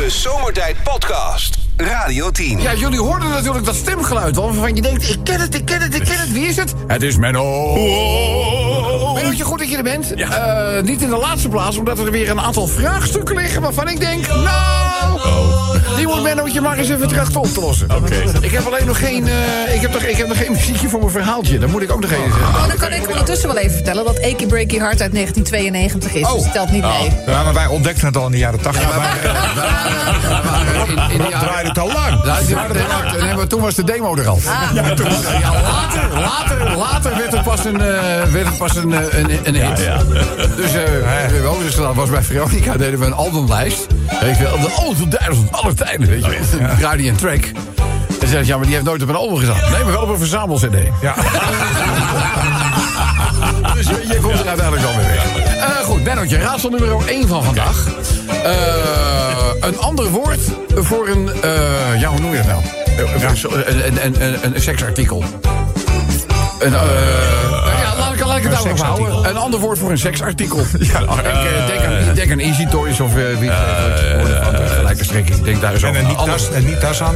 De Zomertijd Podcast. Radio 10. Ja, jullie hoorden natuurlijk dat stemgeluid al. Waarvan je denkt, ik ken het, ik ken het, ik ken het. Wie is het? Het is Menno. Mennootje, goed dat je er bent. Eh, niet in de laatste plaats, omdat er weer een aantal vraagstukken liggen... waarvan ik denk, nou... Die moet Mennootje maar eens even trachten op te lossen. Ik heb alleen nog geen, eh, ik heb nog, ik heb nog geen muziekje voor mijn verhaaltje. Dat moet ik ook nog even zeggen. Oh, dan kan ik ondertussen wel even vertellen dat Eki Breaky Heart uit 1992 is. Dus telt niet mee. Ja, maar wij ontdekten het al in de jaren 80. In, in die draaide het al lang. Ja, nee, maar toen was de demo er al. Ja, toen was- ja, later, later, later werd het pas een, eh, werd het pas een, eh, een, een hit. Dus eh overigens dat was bij Veronica deden we een albumlijst. Weet je wel, de albumduizend aller tijden, weet je wel. Dan draaide hij een track. En zei ja, maar die heeft nooit op een album gezet. Nee, maar wel op een verzamel-cd. Ja. Dus je, je komt er uiteindelijk wel weer weg. Eh, goed, Bennootje, raadsel nummer 1 van vandaag. Eh, een ander woord voor een... eh, ja, hoe noem je dat nou? Een, een, een, een, een seksartikel. Een, eh, ja, laat ik, het daarop seksartikel. houden. Een ander woord voor een seksartikel. Ja, denk, eh, denk, aan, denk aan Easy Toys of uh, wie uh, gelijke strekking. Ik denk daar zo En een niet tas, en niet tas aan.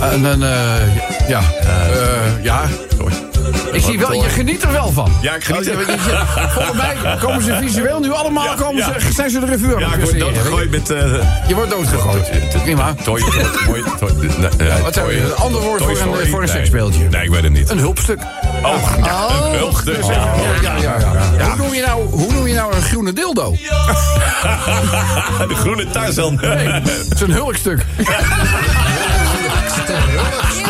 En dan, eh, ja. eh, ja. Ik zie wel, je geniet er wel van. Ja, ik geniet er- Oh, je- je- Volgens mij komen ze visueel nu allemaal, komen ze, zijn ze de revue aan Ja, het ik word doodgegooid met... eh Je wordt doodgegooid. Prima. Toy, toy, toy, nee, nee, Wat zou je, een ander woord Toy voor een, voor een Nee. seksspeeltje? Nee, ik weet het niet. Een hulpstuk. Oh, ja, een hulpstuk. Ja, ja, ja, ja. Hoe, noem je nou, hoe noem je nou een groene dildo? De groene Tarzan. Nee, het is een hulkstuk. Vies.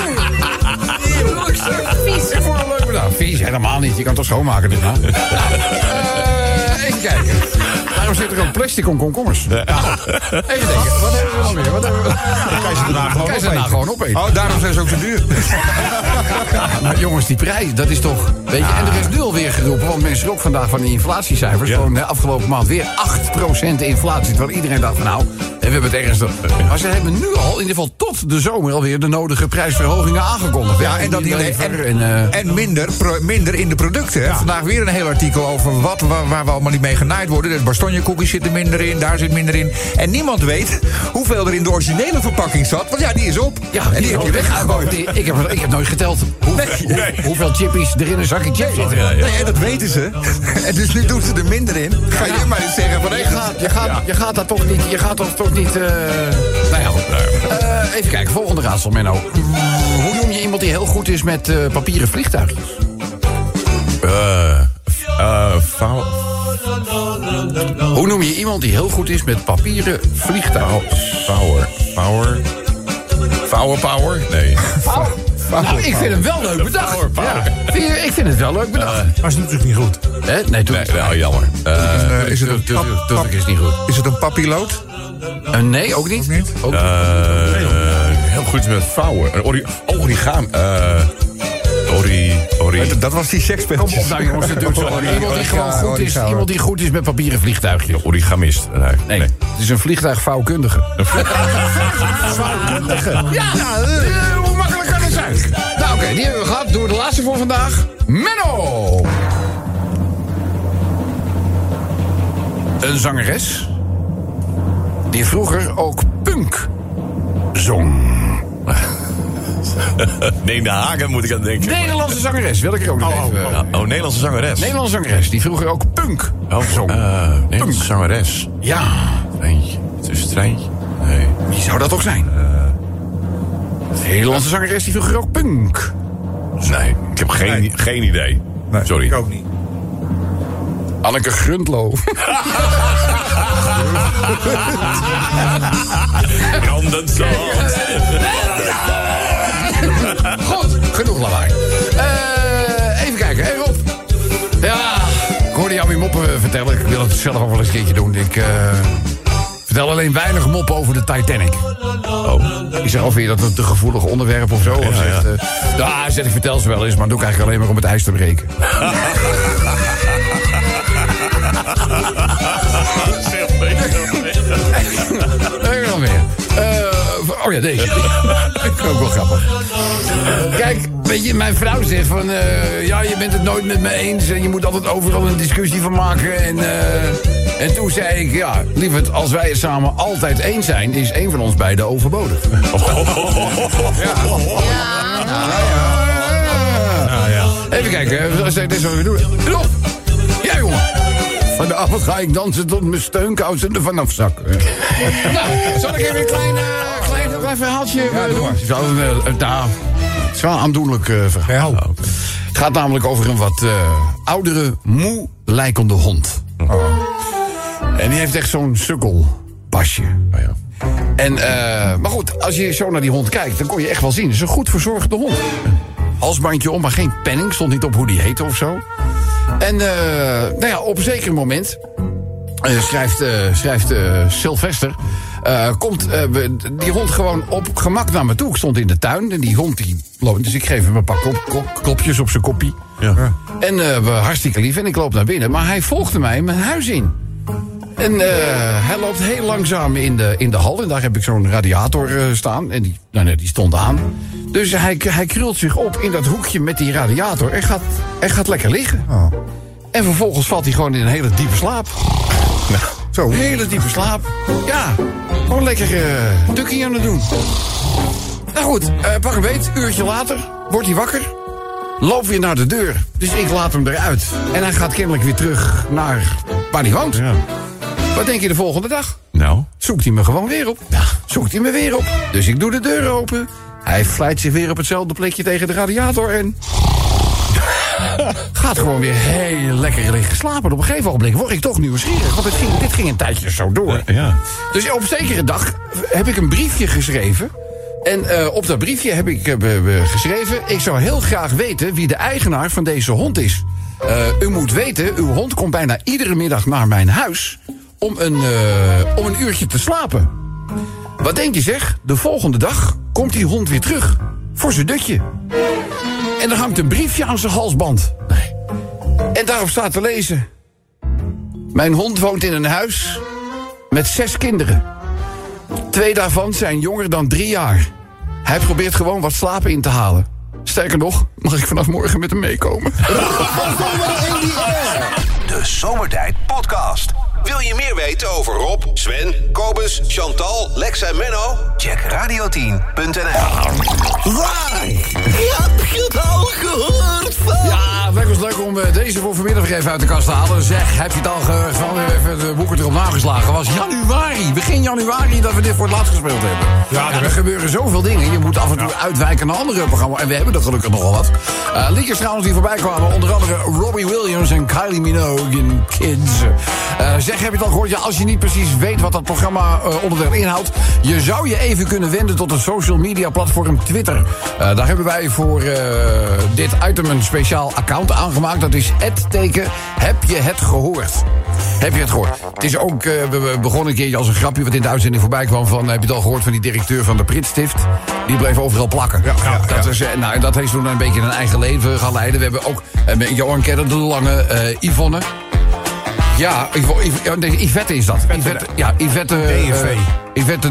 Vies, helemaal niet. Je kan het toch schoonmaken dit nou? Eh, even kijken. Waarom zit er ook plastic om komkommers? Nou, even denken. Wat hebben we nog meer? Wat hebben we? Kan je ze daarna gewoon Kan je ze daarna opeten. gewoon opeten? Oh, daarom zijn ze ook zo duur. Maar jongens, die prijs, dat is toch... Weet je, en er is nu alweer geroepen, want mensen ook vandaag van die inflatiecijfers. Gewoon de afgelopen maand weer 8% inflatie. Terwijl iedereen dacht van nou, we hebben het ergens... Maar ze hebben nu al, in ieder geval tot de zomer alweer... de nodige prijsverhogingen aangekondigd. Ja, en dat. Lever En, En, eh, en minder, pro- minder in de producten. Vandaag weer een heel artikel over wat, waar, waar we allemaal niet mee genaaid worden. De bastonje cookies zitten minder in, daar zit minder in. En niemand weet hoeveel er in de originele verpakking zat. Want ja, die is op. ja, en die heb je weggegooid. Die- Ik heb, ik heb nooit geteld hoe, hoe- hoeveel chippies er in een zakje chips zitten. Ja, ja. Nee, en dat weten ze. En dus nu doen ze er minder in. Ga je maar eens zeggen van... Je nee, gaat, je, gaat, je gaat dat toch niet... Je gaat dat toch niet eh, nou ja, goed. Eh, even kijken, volgende raadsel, Menno. Hoe noem je iemand die heel goed is met eh, papieren vliegtuigjes? Eh, eh, Hoe noem je iemand die heel goed is met papieren vliegtuigjes? Power. Power. Power power? Nee. Nou, ik vind hem wel leuk bedacht. Power, power. Ja, ik vind het wel leuk bedacht. Maar ze doet het niet goed. Hè? Nee, toen Nee, nou, jammer. Eh, Eh, is het een pap, pap- Tuurlijk is het niet goed. is het een papilloot? Eh, nee, ook niet. Ook niet? Ook- eh, heel goed met vouwen. Een ori origami. eh ori... Ori... Dat was die seksspeeltjes. nou jongens, zo. Iemand die gewoon goed is, iemand die goed is met papieren vliegtuigjes. Origamist. Nee. Nee, nee. het is een vliegtuigvouwkundige. Vouwkundige? Ja, hoe makkelijk kan het zijn? Nou oké, die hebben we gehad. Doen we de laatste voor vandaag. Menno! Een zangeres die vroeger ook punk zong. Nee, de Hagen moet ik aan denken. Nederlandse zangeres, wil ik er ook nog even... Ja, Oh, Nederlandse zangeres. Nederlandse zangeres die vroeger ook punk Oh, zong. eh, Nederlandse zangeres. Ja, Treintje. Het is een treintje. Nee. wie zou dat toch zijn? Nederlandse zangeres die vroeger ook punk. Nee, ik heb geen, Nee. geen idee. Nee, Sorry. Ik ook niet. Anneke Gruntlo. Brandend. Goed, genoeg lawaai. Eh, even kijken, hey Rob. Ja, ik hoorde jou weer moppen vertellen. Ik wil het zelf ook wel eens een keertje doen. Ik eh, vertel alleen weinig moppen over de Titanic. Oh. Ik zeg je dat een te gevoelig onderwerp of zo. Of zegt, eh, ja, zeg, ik vertel ze wel eens, maar doe ik eigenlijk alleen maar om het ijs te breken. Nee, nog meer. Oh ja, deze. Vind ik ook wel grappig. Kijk, weet je, mijn vrouw zegt van... eh, ja, je bent het nooit met me eens... en je moet altijd overal een discussie van maken... en, eh, En toen zei ik, ja, lieverd, als wij het samen altijd eens zijn... is één van ons beiden overbodig. Even kijken, dit is wat we doen. Rob! Ja. Vanavond ga ik dansen tot mijn steunkousen er vanaf zakken. nou, zal ik even een klein, eh, klein, klein verhaaltje eh, doen? Het is wel een, eh, het is wel een aandoenlijk eh, verhaal. Het gaat namelijk over een wat eh, oudere, moe lijkende hond. En die heeft echt zo'n sukkelpasje. En, eh, maar goed, als je zo naar die hond kijkt, dan kon je echt wel zien. Het is een goed verzorgde hond. Halsbandje om, maar geen penning. Stond niet op hoe die heette of zo. En eh, nou ja, op een zeker moment eh, schrijft, eh, schrijft Sylvester. komt die hond gewoon op gemak naar me toe. Ik stond in de tuin en die hond die loopt. Dus ik geef hem een paar klop, klop- klopjes op zijn koppie. Ja. En we hartstikke lief en ik loop naar binnen. Maar hij volgde mij mijn huis in. En eh, hij loopt heel langzaam in de, in de hal. En daar heb ik zo'n radiator eh, staan. En die, nou nee, die stond aan. Dus hij, hij krult zich op in dat hoekje met die radiator. En gaat, en gaat lekker liggen. En vervolgens valt hij gewoon in een hele diepe slaap. Zo. Een hele diepe slaap. Ja, gewoon lekker uh, tukkie aan het doen. Nou goed, eh, pak een beet. Uurtje later wordt hij wakker. Loopt weer naar de deur. Dus ik laat hem eruit. En hij gaat kennelijk weer terug naar waar hij woont. Wat denk je de volgende dag? Nou? Zoekt hij me gewoon weer op. Ja. Zoekt hij me weer op. Dus ik doe de deur open. Hij vlijt zich weer op hetzelfde plekje tegen de radiator en... Gaat gewoon weer heel lekker liggen slapen. Op een gegeven ogenblik word ik toch nieuwsgierig. Want dit ging, dit ging een tijdje zo door. Ja. Dus op zekere dag heb ik een briefje geschreven. En eh, op dat briefje heb ik eh, geschreven... ik zou heel graag weten wie de eigenaar van deze hond is. Eh, u moet weten, uw hond komt bijna iedere middag naar mijn huis... om een, eh, om een uurtje te slapen. Wat denk je zeg? De volgende dag komt die hond weer terug. Voor zijn dutje. En er hangt een briefje aan zijn halsband. En daarop staat te lezen... Mijn hond woont in een huis met zes kinderen. Twee daarvan zijn jonger dan drie jaar. Hij probeert gewoon wat slapen in te halen. Sterker nog, mag ik vanaf morgen met hem meekomen? De Zomertijd Podcast. Wil je meer weten over Rob, Sven, Kobus, Chantal, Lex en Menno? Check radio10.nl. Heb je het al gehoord van? Ja, het was leuk om eh, deze voor vanmiddag weer even uit de kast te halen. Zeg, heb je het al gehoord van? Even de boeken erop nageslagen. was januari, begin januari, dat we dit voor het laatst gespeeld hebben. Ja, er gebeuren zoveel dingen. Je moet af en toe uitwijken naar andere programma's. En we hebben er gelukkig nogal wat. Eh liedjes trouwens die voorbij kwamen. Onder andere Robbie Williams en Kylie Minogue in Kids. Eh, zeg, heb je het al gehoord? Ja, als je niet precies weet wat dat programma eh, onderdeel inhoudt... je zou je even kunnen wenden tot het social media platform Twitter. Eh, daar hebben wij voor eh, dit item een speciaal account aangemaakt. Dat is het teken heb je het gehoord. Heb je het gehoord? Het is ook, eh, we begonnen een keertje als een grapje... wat in de uitzending voorbij kwam van... heb je het al gehoord van die directeur van de Pritstift? Die bleef overal plakken. dat, Is, eh, nou, dat heeft toen een beetje een eigen leven gaan leiden. We hebben ook eh, met Johan Kedder, de Lange, eh, Yvonne... Ja, Yvette is dat. Yvette, ja, Yvette... DNV. eh, Yvette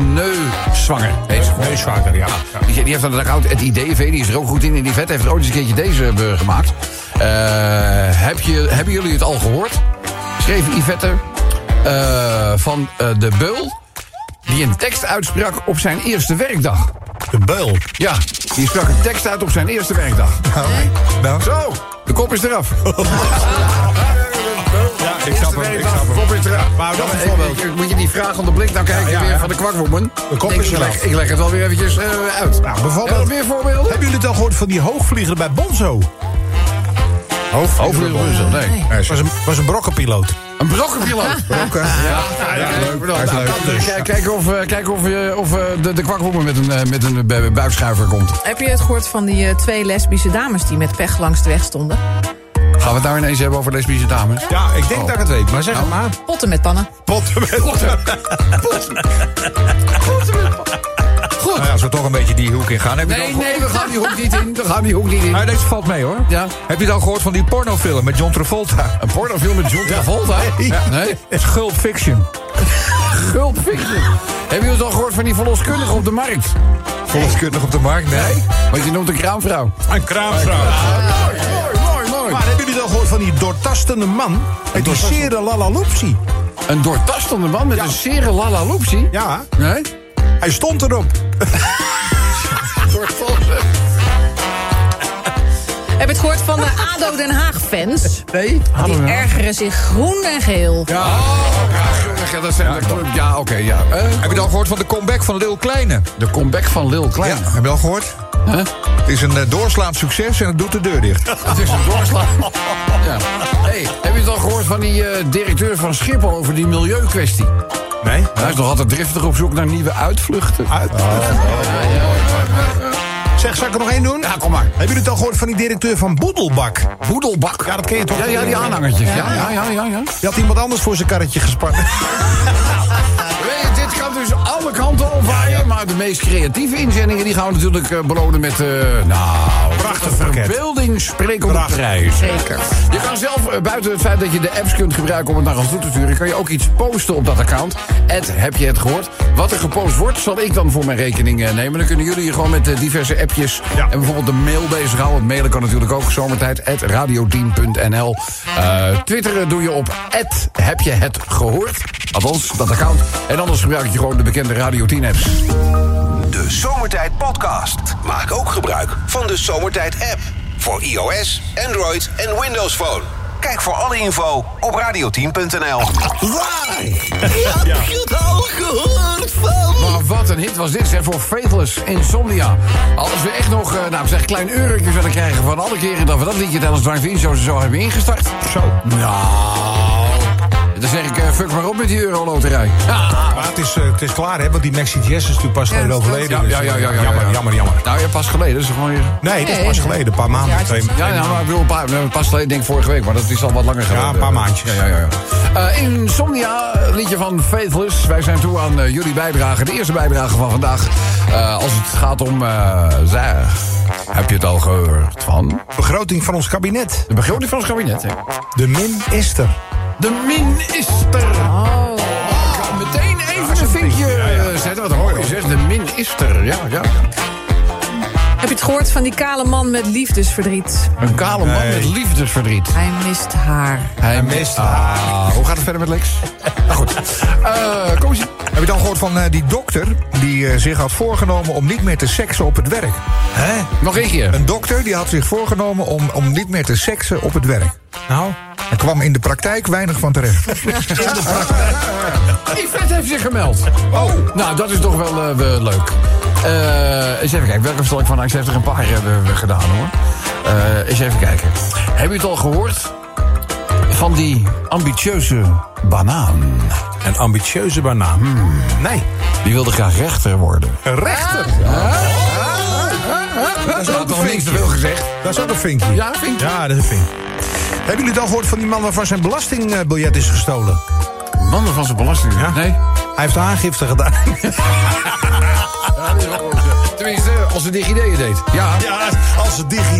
gewoon. Neusvaker, ja. Die, die heeft dan het account, het IDV, die is er ook goed in. En vet heeft ooit eens een keertje deze eh, gemaakt. Eh, heb je, hebben jullie het al gehoord? Schreef Yvette van de Beul... die een tekst uitsprak op zijn eerste werkdag. De beul. Ja, die sprak een tekst uit op zijn eerste werkdag. Nou, Zo, de kop is eraf. Ja, ik snap hem. Ik snap De hem. kop is eraf. Maar een eh, voorbeeld. Moet je die vraag onder blik, dan kijk je Ja, weer ja. van de kwakwoman. De kop Denk is ik, eraf. leg- Ik leg het wel weer eventjes eh, uit. Nou, bijvoorbeeld- meer voorbeelden? Hebben jullie het al gehoord van die hoogvlieger bij Bonzo? Hoofdvlieger Bonzo, nee. Het was een, was een brokkenpiloot. Een brokkenpiloot. Brokken. Ja, ja, leuk. Nou, is nou, leuk. nou, kijk- Kijken of, eh, kijken of, je- of eh, de, de kwakwoman met een, met een bu- buikschuiver komt. Heb je het gehoord van die twee lesbische dames die met pech langs de weg stonden? Gaan we het nou ineens hebben over lesbische dames? Ja, ik denk dat ik het weet, maar zeg het maar. Potten met pannen. Potten met Nou ja, als we toch een beetje die hoek in gaan. Heb je Nee, het al nee, we gaan die hoek niet in. We gaan die hoek niet in. Maar deze valt mee hoor. Ja. Heb je het al gehoord van die pornofilm met John Travolta? Een pornofilm met John Travolta? Ja. Nee? Schulp Fiction. Gulp Fiction. Hebben jullie het al gehoord van die verloskundige op de markt? Volkskundig op de markt? Nee. Want je noemt een kraamvrouw. Een kraamvrouw. Van die doortastende man? Met die sere lalaloopsie. Een doortastende man met een sere lala loopsie. Ja, Nee? hij stond erop. Doortastende. Heb je het gehoord van de ADO Den Haag-fans? Nee? Die ergeren zich groen en geel. Ja, oh, ja, dat zijn de club. Ja, oké, ja. Eh, Heb je het al gehoord van de comeback van Lil Kleine? de comeback van Lil Klein. Ja, heb je het al gehoord? Huh? Het is een eh, doorslaand succes en het doet de deur dicht. Het is een doorslag. Ja. Hey, heb je het al gehoord van die eh, directeur van Schiphol over die milieukwestie? Nee? Hij is nog altijd driftig op zoek naar nieuwe uitvluchten. Uit. Zeg, zal ik er nog één doen? Ja, kom maar. Hebben jullie het al gehoord van die directeur van Boedelbak? Boedelbak. Ja, dat ken je toch? Ja, ja, die aanhangertjes. Ja, ja, ja, ja. ja. Die had iemand anders voor zijn karretje gespannen. Dit gaat dus alle kanten opwaaien. Maar de meest creatieve inzendingen die gaan we natuurlijk eh, belonen met... eh nou, Prachtig verbeelding sprekende Prachtig. prijs. Zeker. Je kan zelf, eh, buiten het feit dat je de apps kunt gebruiken om het naar ons toe te sturen... kan je ook iets posten op dat account. Ed, heb je het gehoord? Wat er gepost wordt, zal ik dan voor mijn rekening nemen. Dan kunnen jullie je gewoon met diverse appjes... Ja. en bijvoorbeeld de mail bezighouden. Want mailen kan natuurlijk ook zomertijd. radio10.nl Eh, Twitteren doe je op Ed, heb je het gehoord? Althans, dat account. En anders gebruik je gewoon de bekende Radio 10 apps. De Zomertijd Podcast. Maak ook gebruik van de Zomertijd app. Voor iOS, Android en Windows Phone. Kijk voor alle info op radio10.nl. Waar? Heb je het al gehoord van? Maar wat een hit was dit, zeg, voor Faithless Insomnia. Als we echt nog, eh, nou, zeg, een klein eurotje zullen krijgen... van alle keren dat we dat liedje tijdens Drive-In Show zo hebben ingestart. Zo. Nou, dan zeg ik, eh, fuck maar op met die euroloterij. Maar het is, eh, het is klaar, hè? Want die Maxi Jess is natuurlijk pas geleden is overleden. Ja, dus, ja, ja, ja, ja, Jammer, ja. jammer, jammer. Nou, ja, pas geleden, is gewoon weer... Nee, dat is pas geleden. Een paar maanden. Ja, twee, Ja, ja, maar ik bedoel, een paar, pas geleden, denk ik vorige week, maar dat is al wat langer geleden. een paar maandjes. Ja, ja, ja. ja. Eh, Insomnia, liedje van Faithless. Wij zijn toe aan eh, jullie bijdrage, de eerste bijdrage van vandaag. Eh, als het gaat om, eh, zeg, heb je het al gehoord van? Begroting van ons kabinet. De begroting van ons kabinet, hè? De min is er. De minister. Oh. Ik ga meteen even een vinkje eh, zetten, wat mooi is, hè? De minister, ja, ja. Heb je het gehoord van die kale man met liefdesverdriet? Een kale man Nee. met liefdesverdriet. Hij mist haar. Hij mist ah, Hoe gaat het verder met Lex? nou goed. Eh kom eens. Heb je het al gehoord van eh, die dokter die zich had voorgenomen om niet meer te seksen op het werk? Hè? Nog één keer. Een dokter die had zich voorgenomen om, om niet meer te seksen op het werk. Nou, Er kwam in de praktijk weinig van terecht. Yvette heeft zich gemeld. Oh. Nou, dat is toch wel eh, leuk. Eh eens even kijken. Welke stel ik van? Ze heeft er een paar hebben we gedaan hoor. Eh eens even kijken. Heb je het al gehoord? Van die ambitieuze banaan. een ambitieuze banaan. Nee. Die wilde graag rechter worden. Rechter. Dat is toch niks te veel gezegd. Dat is ook een vinkje. Ja, vind je? Ja, dat is een vink. Hebben jullie het al gehoord van die man waarvan zijn belastingbiljet is gestolen? Mannen van zijn belasting. Ja. Nee? Hij heeft aangifte gedaan. Tenminste, als de DigiD het deed. Ja, Ja, als het DigiD.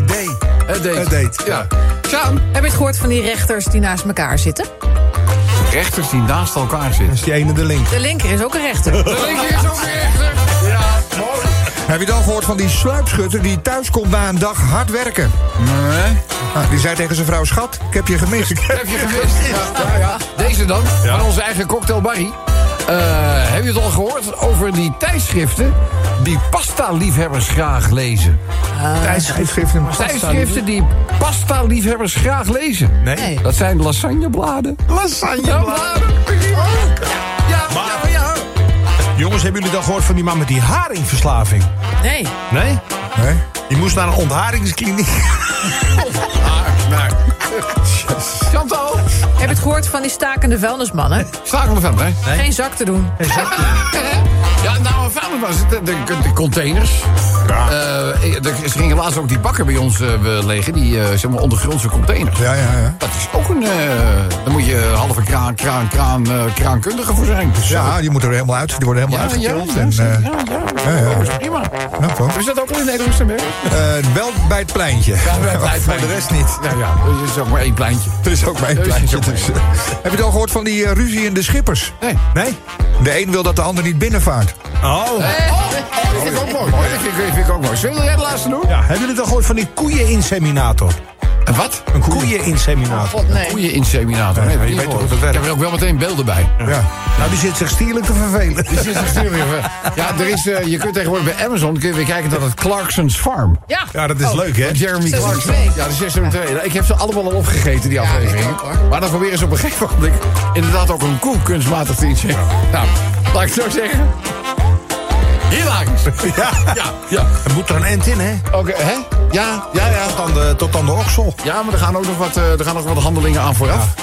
het deed. Het deed. Ja. Sjaan, Heb je het gehoord van die rechters die naast elkaar zitten? rechters die naast elkaar Dat zitten. is die ene de link. De linker is ook een rechter. De linker is ook een rechter. Ja. Heb je al gehoord van die sluipschutter die thuis komt na een dag hard werken? Nee. Nou, die zei tegen zijn vrouw, schat, ik heb je gemist. Heb je gemist? Ja, ja, ja. Deze dan, van onze eigen cocktail Barry. Eh, heb je het al gehoord over die tijdschriften die pasta-liefhebbers graag lezen? Tijdschriften. Tijdschriften die pasta-liefhebbers graag lezen. Nee. Dat zijn lasagnebladen. Lasagnebladen. Ja, ja, ja. Jongens, hebben jullie al gehoord van die man met die haringverslaving? Nee. Nee? Nee? Die moest naar een ontharingskliniek. Chantal, Heb je het gehoord van die stakende vuilnismannen? staken we van, hè? Geen zak te doen. Ja, nou, een vuilnis was het. De, de, de containers. Eh, er er gingen laatst ook die bakken bij ons eh, liggen. Die eh, zeg maar ondergrondse containers. Ja, ja, ja. Dat is ook een... eh daar moet je halve kraan, kraan, kraan, eh, kraankundige voor zijn. Dus, Ja, die moeten er helemaal uit. Die worden helemaal ja, ja, uitgetild. ja, en, ja, eh, ja, ja, ja, ja. Dat is prima. nou? Is dat ook al in Nederland? Wel bij het pleintje. Voor de rest niet. Ja, ja, er is ook maar één pleintje. Er is ook maar één pleintje. Dus, heb je het al gehoord van die eh, ruzie in de schippers? Nee. Nee? De een wil dat de ander niet binnenvaart. Oh. Oh, dat vind ik ook mooi. Dat vind ik, vind ik ook mooi. Zullen jij de laatste doen? Ja, hebben jullie het al gehoord van die koeieninseminator? Een wat? Een koeieninseminator. God, nee. Koeieninseminator. Nee, Ja, je weet toch hoe dat werkt? Ik heb er ook wel meteen beelden bij. Ja. Nou, die zit zich stierlijk te vervelen. Die zit er stuur weer voor. Ja, er is, eh, je kunt tegenwoordig bij Amazon kun je weer kijken dat het Clarkson's Farm. Ja. Ja, dat is leuk, hè? Jeremy Clarkson. Ja, de seizoen 2. Ik heb ze allemaal al opgegeten, die afleveringen. hoor. Maar dan proberen ze op een gegeven moment inderdaad ook een koe kunstmatig te injecteren. Nou, laat ik het zo zeggen. Hilarisch. Ja. Ja, ja. Er moet er een end in, hè? Oké, hè? Ja, ja, ja. Tot aan de, tot aan de oksel. Ja, maar er gaan ook nog wat, eh, er gaan nog wat handelingen aan vooraf.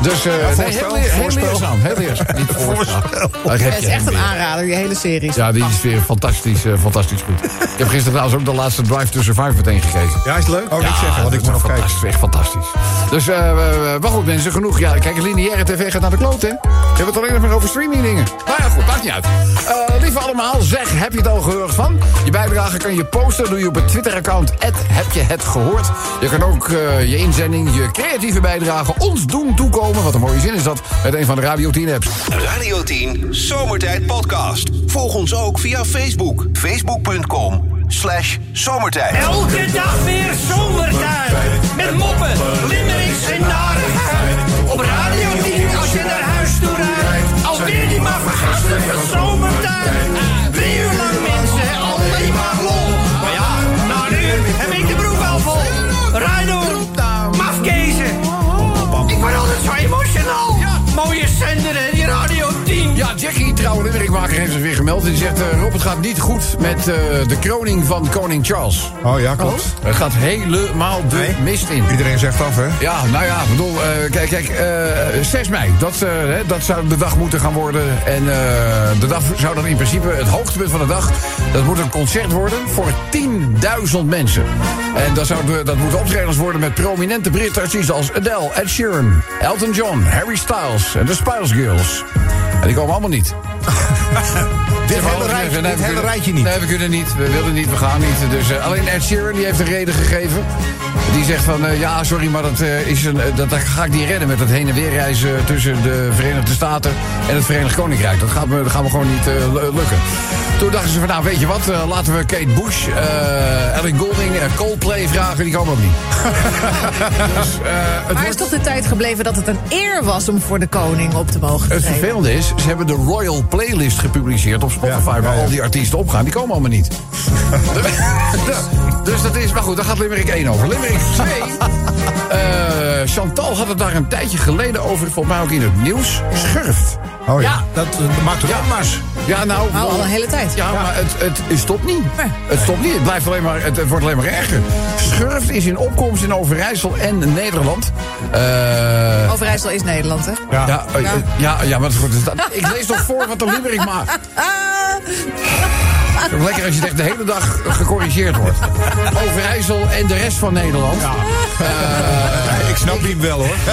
Dus eh nee, voorspel, heel, leer- heel leerzaam. Heel leerzaam. Niet voorspel. Het is echt een aanrader, die hele serie. Ja, die is weer fantastisch, eh, fantastisch goed. Ik heb gisteren trouwens ook de laatste Drive to Survive meteen gekeken. Ja, is het leuk? Oh, Ja, niet zeggen, want ik dat moet is nog kijken. fantastisch, Echt fantastisch. Dus, eh eh, maar goed mensen, genoeg. Ja, kijk, lineaire tv gaat naar de kloot, hè? We hebben het alleen nog maar over streaming dingen. Nou ja, goed, maakt niet uit. Eh lieve allemaal, zeg, heb je het al gehoord van? Je bijdrage kan je posten, doe je op het Twitter-account... heb je het gehoord. Je kan ook eh, je inzending, je creatieve bijdrage ons doen toekomen. Wat een mooie zin is dat, met een van de Radio 10 apps. Radio 10 Zomertijd Podcast. Volg ons ook via Facebook. Facebook.com slash zomertijd. Elke dag weer zomertijd. Met moppen, limmerings en narigheid. Op Radio 10 als je naar huis toe rijdt. Alweer die maar zomertijd. Limmerikmaker, heeft zich weer gemeld. Die zegt, eh, Rob, het gaat niet goed met eh, de kroning van koning Charles. Oh ja, klopt. Het gaat helemaal de Nee. mist in. Iedereen zegt af, hè? Ja, nou ja, ik bedoel, eh, kijk, kijk eh 6 mei, dat, hè, dat zou de dag moeten gaan worden. En de dag zou dan in principe, het hoogtepunt van de dag... dat moet een concert worden voor 10.000 mensen. En dat, zou de, dat moeten optredens worden met prominente Britse artiesten... als Adele, Ed Sheeran, Elton John, Harry Styles en de Spice Girls. En die komen allemaal niet. Dit hele, we rijtje, nee, dit hele kunnen- rijtje niet. Nee, we kunnen niet. We willen niet, we gaan niet. Dus eh, alleen Ed Sheeran die heeft een reden gegeven. Die zegt van, eh, ja, sorry, maar dat, eh, is een, dat, dat ga ik niet redden... met het heen en weer reizen tussen de Verenigde Staten en het Verenigd Koninkrijk. Dat gaat me, dat gaat me gewoon niet lu- lukken. Toen dachten ze van, nou, weet je wat, eh, laten we Kate Bush, eh Ellen Golding en Coldplay vragen. Die komen ook niet. dus, eh, het Maar wordt- is toch de tijd gebleven dat het een eer was om voor de koning op te mogen Het vervelende is, ze hebben de Royal Playlist gepubliceerd op Spotify... Ja, ja, waar al die artiesten opgaan. Die komen allemaal niet. dus dat is... Maar goed, daar gaat Limerick 1 over. Limerick 2... eh, Chantal had het daar een tijdje geleden over... volgens mij ook in het nieuws. Schurft. Oh ja. Ja. Dat, dat maakt het Ja. opmars. Ja, nou... Nou, al een hele tijd. Ja, maar het, het, het stopt niet. Nee. Het stopt niet. Het, blijft alleen maar, het, het wordt alleen maar erger. Schurft is in opkomst in Overijssel en Nederland. Eh Overijssel is Nederland, hè? Ja. ja, eh, ja. Ja, ja, maar goed. Ik lees toch voor wat de Limerick maakt. Het is Lekker als je het echt de hele dag gecorrigeerd wordt. Overijssel en de rest van Nederland. Eh, ik snap die wel, hoor.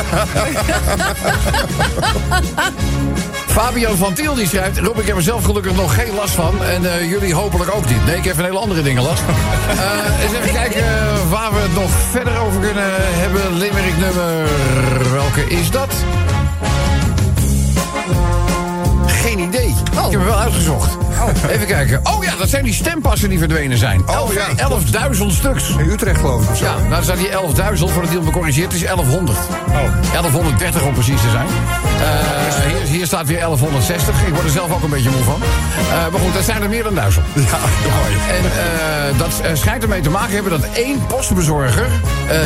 Fabian van Tiel die schrijft... Rob, ik heb er zelf gelukkig nog geen last van. En eh, jullie hopelijk ook niet. Nee, ik heb van hele andere dingen last. Eh, eens even kijken eh, waar we het nog verder over kunnen hebben. Limerick nummer... Welke is dat? Geen idee. Oh. Ik heb hem wel uitgezocht. Even kijken. Oh ja, dat zijn die stempassen die verdwenen zijn. Oh, ja. 11.000 stuks. In Utrecht, geloof ik, of zo. Ja, nou dan staat hier 11.000. Voor het deal gecorrigeerd het is 1100. Oh. 1130 om precies te zijn. Eh, hier, hier staat weer 1160. Ik word er zelf ook een beetje moe van. Eh, maar goed, dat zijn er meer dan duizend. Ja, mooi. En eh, dat schijnt ermee te maken hebben dat één postbezorger...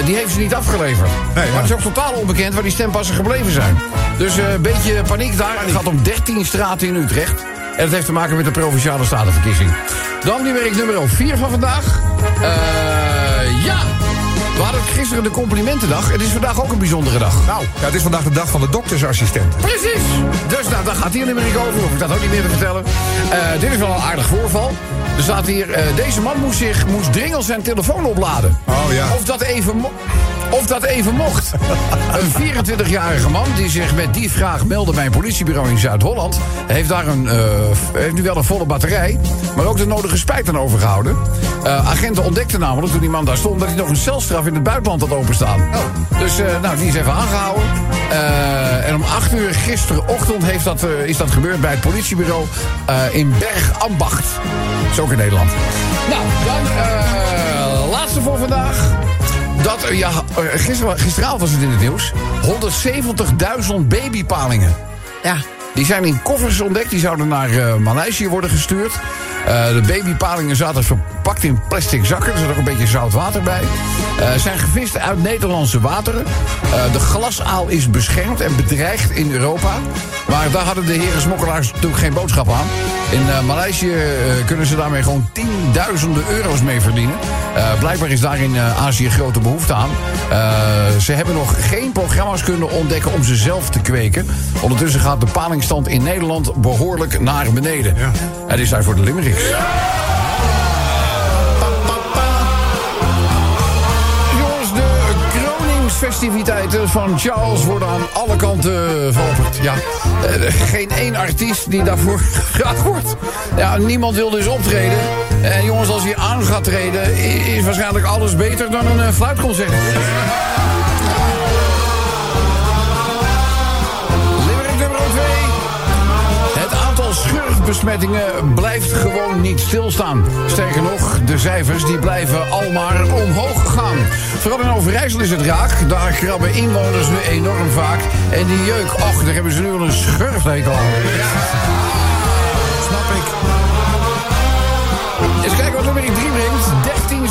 die heeft ze niet afgeleverd. Nee, ja. Maar het is ook totaal onbekend waar die stempassen gebleven zijn. Dus een beetje paniek daar. Het gaat om 13 straten in Utrecht. En dat heeft te maken met de Provinciale Statenverkiezing. Dan die nummer 4 van vandaag. Eh, ja, we hadden gisteren de complimentendag. Het is vandaag ook een bijzondere dag. Nou, ja, het is vandaag de dag van de doktersassistent. Precies. Dus nou, daar gaat hier niet meer over. Hoef ik dat ook niet meer te vertellen. Eh, dit is wel een aardig voorval. Er staat hier, eh, deze man moest, zich, moest dringend zijn telefoon opladen. Oh, ja. Of dat even, of dat even mocht. een 24-jarige man die zich met die vraag meldde bij een politiebureau in Zuid-Holland... heeft daar een, eh, heeft nu wel een volle batterij, maar ook de nodige spijt aan overgehouden. Eh, agenten ontdekten namelijk toen die man daar stond... dat hij nog een celstraf in het buitenland had openstaan. Dus eh, nou, die is even aangehouden. Eh, en om 8 uur gisterochtend heeft dat, is dat gebeurd bij het politiebureau in Bergambacht. Dat is ook in Nederland. Nou, dan laatste voor vandaag. Dat, eh, ja, eh, gister, gisteravond was het in het nieuws. 170.000 babypalingen. Ja. Die zijn in koffers ontdekt. Die zouden naar eh, Maleisië worden gestuurd. Eh, de babypalingen zaten verpakt in plastic zakken. Er zat ook een beetje zout water bij. Eh, zijn gevist uit Nederlandse wateren. Eh, de glasaal is beschermd en bedreigd in Europa. Maar daar hadden de heren smokkelaars natuurlijk geen boodschap aan. In Maleisië kunnen ze daarmee gewoon tienduizenden euro's mee verdienen. Blijkbaar is daar in Azië grote behoefte aan. Ze hebben nog geen programma's kunnen ontdekken om ze zelf te kweken. Ondertussen gaat de palingstand in Nederland behoorlijk naar beneden. Het is tijd voor de Limericks. Jongens, de kroningsfestiviteiten van Charles worden aan alle kanten veropperd. Ja, eh, geen één artiest die daarvoor gevraagd wordt. Ja, niemand wil dus optreden. En jongens, als hij aan gaat treden, is waarschijnlijk alles beter dan een eh, fluitconcert. Schurfbesmettingen blijft gewoon niet stilstaan. Sterker nog, de cijfers die blijven al maar omhoog gaan. Vooral in Overijssel is het raak. Daar krabben inwoners nu enorm vaak. En die jeuk, ach, daar hebben ze nu al een schurftekel aan. Snap ik.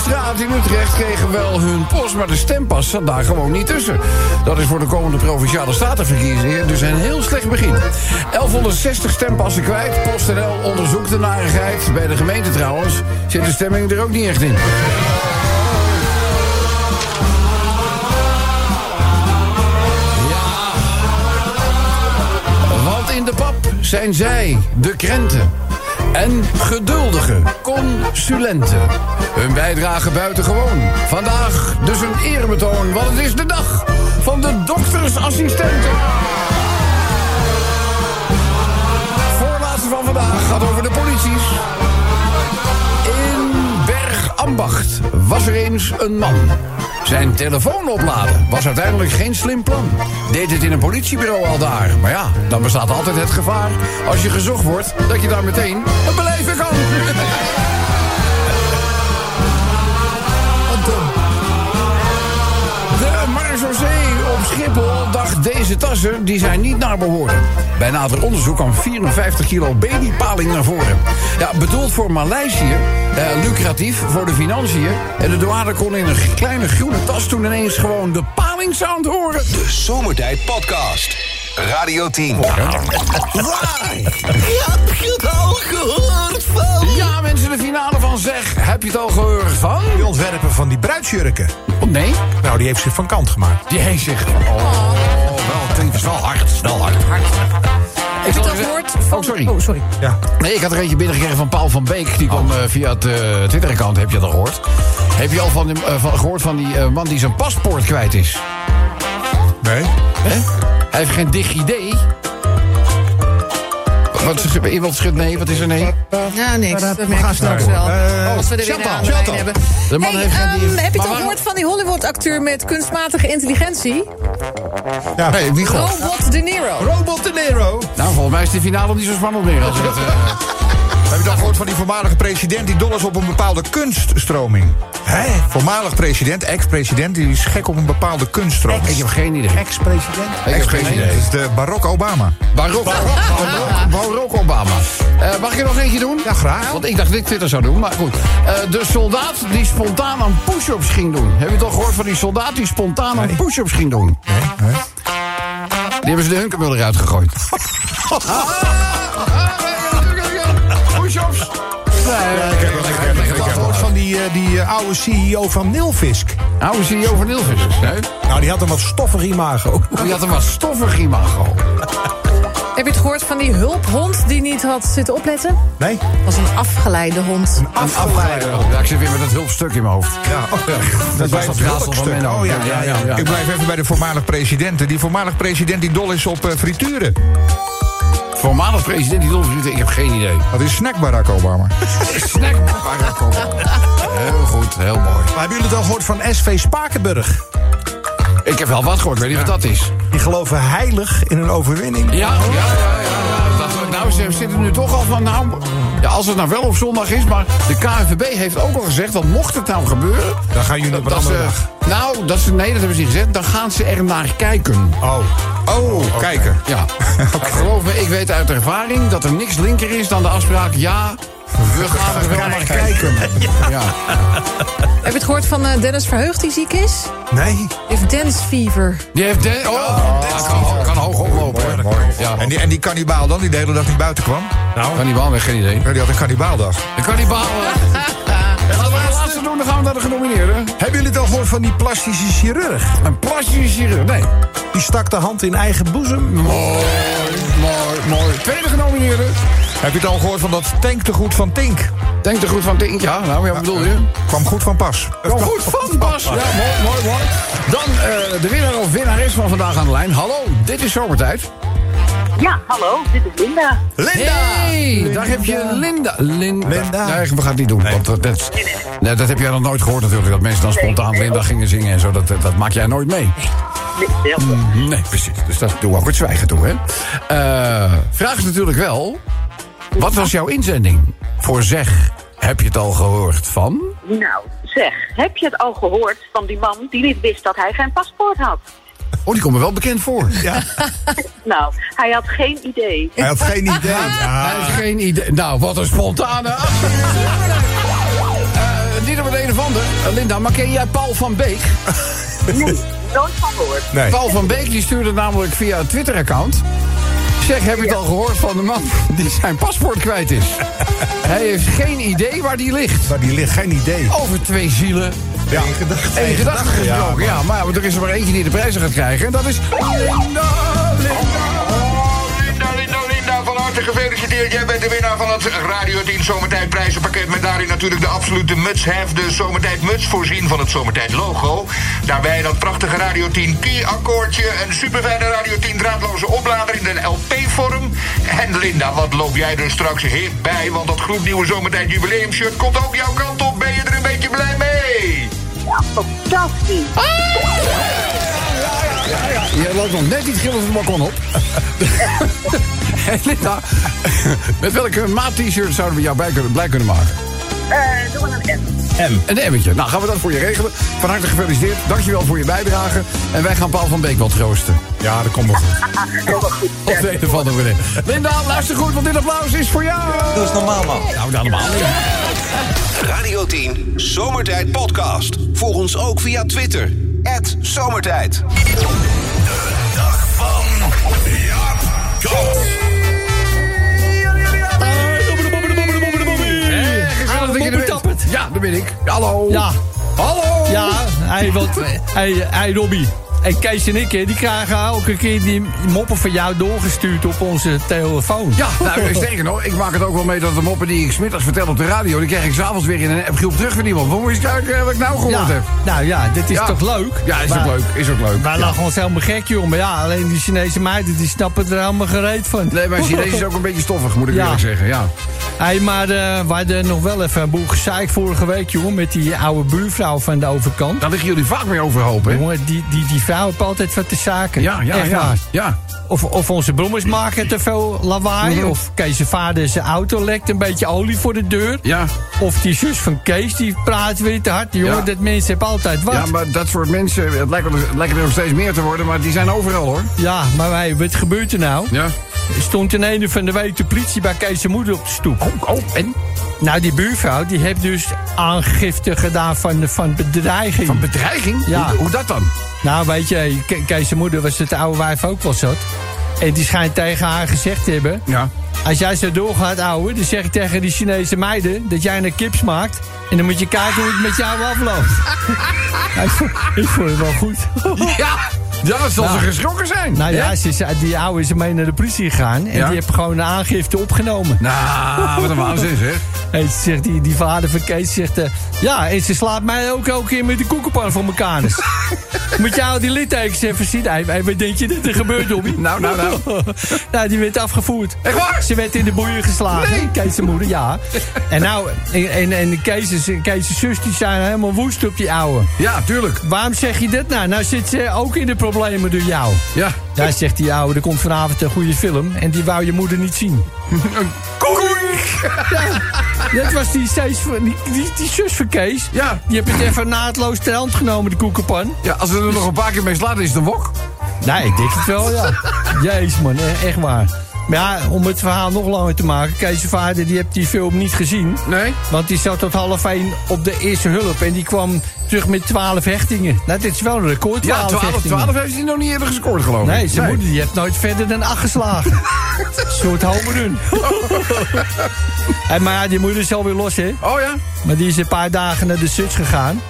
13 straten in Utrecht kregen wel hun post, maar de stempas zat daar gewoon niet tussen. Dat is voor de komende provinciale statenverkiezingen dus een heel slecht begin. 1160 stempassen kwijt. PostNL onderzoekt de narigheid. Bij de gemeente trouwens zit de stemming er ook niet echt in. Want in de pap zijn zij, de krenten. En geduldige consulenten. Hun bijdrage buitengewoon. Vandaag dus een eerbetoon, want het is de dag van de doktersassistenten. Voorlaatste van vandaag gaat over de polities. In Bergambacht was er eens een man. Zijn telefoon opladen was uiteindelijk geen slim plan. Deed het in een politiebureau al daar. Maar ja, dan bestaat altijd het gevaar... als je gezocht wordt, dat je daar meteen een beleven kan. Deze tassen die zijn niet naar behoren. Bij nader onderzoek kwam 54 kilo babypaling naar voren. Ja, bedoeld voor Maleisië, eh, lucratief voor de financiën. En de douane kon in een kleine groene tas toen ineens gewoon de palingsound horen. De Zomertijd Podcast. Radio 10. Heb je het al gehoord van? Ja, mensen, de finale van Zeg. Heb je het al gehoord van? Die ontwerper van die bruidsjurken. Oh, nee? Nou, die heeft zich van kant gemaakt. Die heeft zich... Oh, wel, klinkt dus wel hard. Wel hard. hard. Heb je het al gehoord? Van... Oh, sorry. Oh, sorry. Ja. Nee, ik had er eentje binnengekregen van Paul van Beek. Die kwam eh, via het eh, Twitter-account, heb je dat al gehoord? Heb je al van, hem, eh, van, gehoord van die eh, man die zijn paspoort kwijt is? Nee. Hè? Hij heeft geen DigiD. Wat is er? Iemand schudt nee, wat is er nee? Ja, niks. Dat We merk gaan je straks wel. Eh, Als we er weer Chantal, Chantal. hebben. De man Hey, heeft geen ehm, die- heb je het al gehoord van die Hollywood-acteur met kunstmatige intelligentie? Ja. Nee, wie. Robot De Niro. Robot De Niro. Nou, volgens mij is de finale niet zo spannend meer. Als het, eh, Heb je dan gehoord van die voormalige president die dol is op een bepaalde kunststroming? Hè? Voormalig president, ex-president, die is gek op een bepaalde kunststroming. ik heb geen idee. Ex-president. Ik heb geen idee. Dat is de Barack Obama. Barack, Barack, Barack Obama. Eh, mag ik er nog eentje doen? Ja, graag. Want ik dacht dat ik Twitter zou doen, maar goed. Eh, de soldaat die spontaan aan push-ups ging doen. Heb je het al gehoord van die soldaat die spontaan aan push-ups ging doen? Nee. Die hebben ze de hunkemuller uitgegooid. Nee, Ik heb wel gehoord van die, eh, die eh, oude CEO van Nilfisk. oude CEO van. Nee? Nou, die had een wat stoffig imago. Die had een wat stoffig imago. Heb je het gehoord van die hulphond die niet had zitten opletten? Nee? Dat was een afgeleide hond. Een afgeleide. Ja, ik zit weer met dat hulpstuk in mijn hoofd. Ja, oh, ja. Dat was dat raadsel van. Oh ja, ja, ja. Ik blijf even bij de voormalig president. Die voormalig president die dol is op eh, frituren. Voormalig president die doelvrienden, ik heb geen idee. Dat is snack Barack Obama. Snack Barack Obama. Heel goed, heel mooi. Maar hebben jullie het al gehoord van SV Spakenburg? Ik heb wel wat gehoord, weet niet wat dat is. Die geloven heilig in een overwinning. Ja, ja, ja, ja. ja. Dat, nou, ze zitten nu toch al van, nou, Ja, als het nou wel op zondag is, maar de KNVB heeft ook al gezegd... dat mocht het nou gebeuren... Dan gaan jullie op een andere dag. Nou, dat ze, nee, dat hebben ze niet gezegd. Dan gaan ze er naar kijken. Oh. Oh, kijken. Ja. Geloof me, ik weet uit ervaring dat er niks linker is dan de afspraak... ja, we gaan er wel naar kijken. Ja. Heb je het gehoord van eh, Dennis Verheugd die ziek is? Nee. Heeft dance fever. Die heeft... De, oh, dat kan, kan hoog oplopen. Ja. En die, en die kannibaal dan, die de hele dag niet buiten kwam? Kan die bal weg, geen idee. Ja, die had een kannibaaldag. Ik kan die bal. En laten we de laatste doen, dan gaan we naar de genomineerden. Hebben jullie het al gehoord van die plastische chirurg? Een plastische chirurg. Nee. Die stak de hand in eigen boezem. Mooi, mooi, mooi. Tweede genomineerde. Heb je het al gehoord van dat tanktegoed van Tink? Denk er goed van Tink. Ja, nou, ja, wat bedoel je? Kwam goed van pas. Kom goed van Bas. Ja, mooi, mooi, mooi. Dan eh, de winnaar of winnares van vandaag aan de lijn. Hallo, dit is zomertijd. Ja, hallo, dit is Linda. Linda! Hey, daar heb je Linda. Linda. Linda. Nee, we gaan het niet doen. Want dat, dat, nee, dat heb jij nog nooit gehoord natuurlijk. Dat mensen dan spontaan Linda gingen zingen en zo. Dat, dat maak jij nooit mee. Nee. Nee, precies. Dus dat doen we ook het zwijgen toe, hè. Eh, vraag is natuurlijk wel... Wat was jouw inzending voor Zeg? Heb je het al gehoord van? Nou, zeg, heb je het al gehoord van die man die niet wist dat hij geen paspoort had? Oh, die komt me wel bekend voor. Ja, Nou, hij had geen idee. hij had geen idee. Ja. Hij heeft geen idee. Nou, wat een spontane. Eh, niet op het een of ander. Eh, Linda, maar ken jij Paul van Beek? Nee, nooit van gehoord. Nee. Paul van Beek die stuurde namelijk via een Twitter-account. Zeg, heb je het al gehoord van de man die zijn paspoort kwijt is? Hij heeft geen idee waar die ligt. Maar die ligt geen idee. Over twee zielen. Ja. Eén gedachte gesproken. Ja, maar, ja, er is er maar eentje die de prijzen gaat krijgen. En dat is. Linda, gefeliciteerd. Jij bent de winnaar van het Radio 10 Zomertijd prijzenpakket... met daarin natuurlijk de absolute mutshef, de Zomertijd muts... voorzien van het Zomertijd logo. Daarbij dat prachtige Radio 10 key-akkoordje... een superfijne Radio 10 draadloze oplader in de LP-vorm. En Linda, wat loop jij er straks hip bij... want dat gloednieuwe Zomertijd jubileumshirt komt ook jouw kant op. Ben je er een beetje blij mee? Ja, fantastisch. Je loopt nog net niet gillend het balkon op. hey, Linda, met welke maat t-shirt zouden we jou bij kunnen, blij kunnen maken? Eh, doen we een M. M. Een emmetje. Nou, gaan we dat voor je regelen. Van harte gefeliciteerd. Dankjewel voor je bijdrage. En wij gaan Paul van Beek wat troosten. Ja, dat komt wel goed. Op de een of andere manier. Linda, luister goed, want dit applaus is voor jou. Dat is normaal, man. Nou, dat allemaal niet. Radio 10 Zomertijd Podcast. Volg ons ook via Twitter. Zomertijd. Dag van Jaap Gezellig Ja, daar ben ik. Hallo. Ja, Hallo. ja, hij, want, hij, hij Robbie. En Kees en ik, die krijgen elke keer die moppen van jou doorgestuurd op onze telefoon. Ja, nou, sterker nog, ik maak het ook wel mee dat de moppen die ik smiddags vertel op de radio... die krijg ik s'avonds weer in een appgroep terug van iemand. Hoe moet je eens kijken wat ik nou gehoord Ja, heb? nou ja, dit is Ja. toch leuk? Ja, is Maar- ook leuk. Is ook leuk. Wij Ja. lachen ons helemaal gek, joh. Maar ja, alleen die Chinese meiden, die snappen er helemaal gereed van. Nee, maar Chinees is ook een beetje stoffig, moet ik eerlijk zeggen. Ja. Hey, maar eh, we hadden nog wel even een boel gezeik vorige week, jongen. Met die oude buurvrouw van de overkant. Daar liggen jullie vaak mee overhoop, hè? Jongen, die, die, die vrouw heeft altijd wat te zaken. Ja, ja, Echt ja. waar. ja. Of, of onze brommers maken te veel lawaai. Of Kees' vader zijn auto lekt een beetje olie voor de deur. Ja. Of die zus van Kees die praat weer te hard. Jongen, Ja. dat mensen hebben altijd wat. Ja, maar dat soort mensen, het lijkt, het lijkt er nog steeds meer te worden, maar die zijn overal hoor. Ja, maar wij, wat gebeurt er nou? Ja. Er stond in een van de week de politie bij Kees' moeder op de stoep. Oh, oh, en? Nou, die buurvrouw die heeft dus aangifte gedaan van, van bedreiging. Van bedreiging? Ja. Hoe, hoe dat dan? Nou, weet je, Ke- Kees' moeder was het oude wijf ook wel zat. En die schijnt tegen haar gezegd te hebben... Ja. Als jij zo doorgaat, ouwe, dan zeg ik tegen die Chinese meiden... dat jij een kips maakt. En dan moet je kijken hoe het met jou afloopt. Ik, vond, ik vond het wel goed. Ja, ja dat zal Nou. ze geschrokken zijn. Nou ja, ze is, die ouwe is mee naar de politie gegaan. En Ja. die heeft gewoon een aangifte opgenomen. Nou, wat een waanzin zeg. En ze zegt, die, die vader van Kees zegt... eh, ja, en ze slaat mij ook elke keer met de koekenpan voor elkaar. Dus. Moet jou die littekens even zien? Hey, hey, wat denk je dat er gebeurt, Dobby? Nou, nou, nou. nou, die werd afgevoerd. Echt waar? Ze werd in de boeien geslagen. Nee. Kees' zijn moeder, ja. En nou, en, en, en Kees' Kees' zus die zijn helemaal woest op die ouwe. Ja, tuurlijk. Waarom zeg je dat nou? Nou zit ze ook in de problemen door jou. Ja. Daar zegt die ouwe, er komt vanavond een goede film. En die wou je moeder niet zien. Koekoek! Ja, dat was die, van- die, die, die zus van Kees. Ja. Die heb het even naadloos ter hand genomen, de koekenpan. Ja, als we er nog een paar keer mee slaan, is het een wok. Nee, ik denk het wel, ja. Jezus man, e- echt waar. Maar ja, om het verhaal nog langer te maken. Kees' vader die heeft die film niet gezien. Nee? Want die zat tot half één op de eerste hulp. En die kwam terug met 12 hechtingen. Nou, dit is wel een record, 12, Ja, 12, hechtingen. 12 heeft hij nog niet eerder gescoord, geloof ik. Nee, zijn moeder die heeft nooit verder dan 8 geslagen. Een soort homerun. en maar ja, die moeder is alweer los, hè. Oh ja? Maar die is een paar dagen naar de Suts gegaan.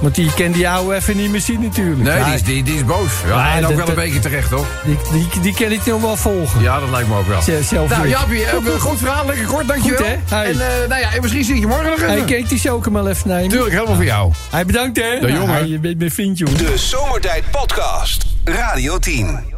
Want die kan die ouwe even niet meer zien natuurlijk. Nee, Ja, die is, die, die is boos. Ja, Ja, en ook wel een dat- beetje terecht, toch? Die, die, die kan ik nog wel volgen. Ja, dat lijkt me ook wel. Z- Zelf Nou. Jaapie, eh, goed verhaal, lekker kort, dankjewel. Goed, hè? Hey. En, eh, nou ja, en misschien zie ik je morgen nog even. Hey, keek die chocomel even nemen? Tuurlijk, helemaal voor jou. Hij bedankt, hè? De jongen. Hij, je bent mijn vriend, jongen. De Zomertijd Podcast. Radio 10.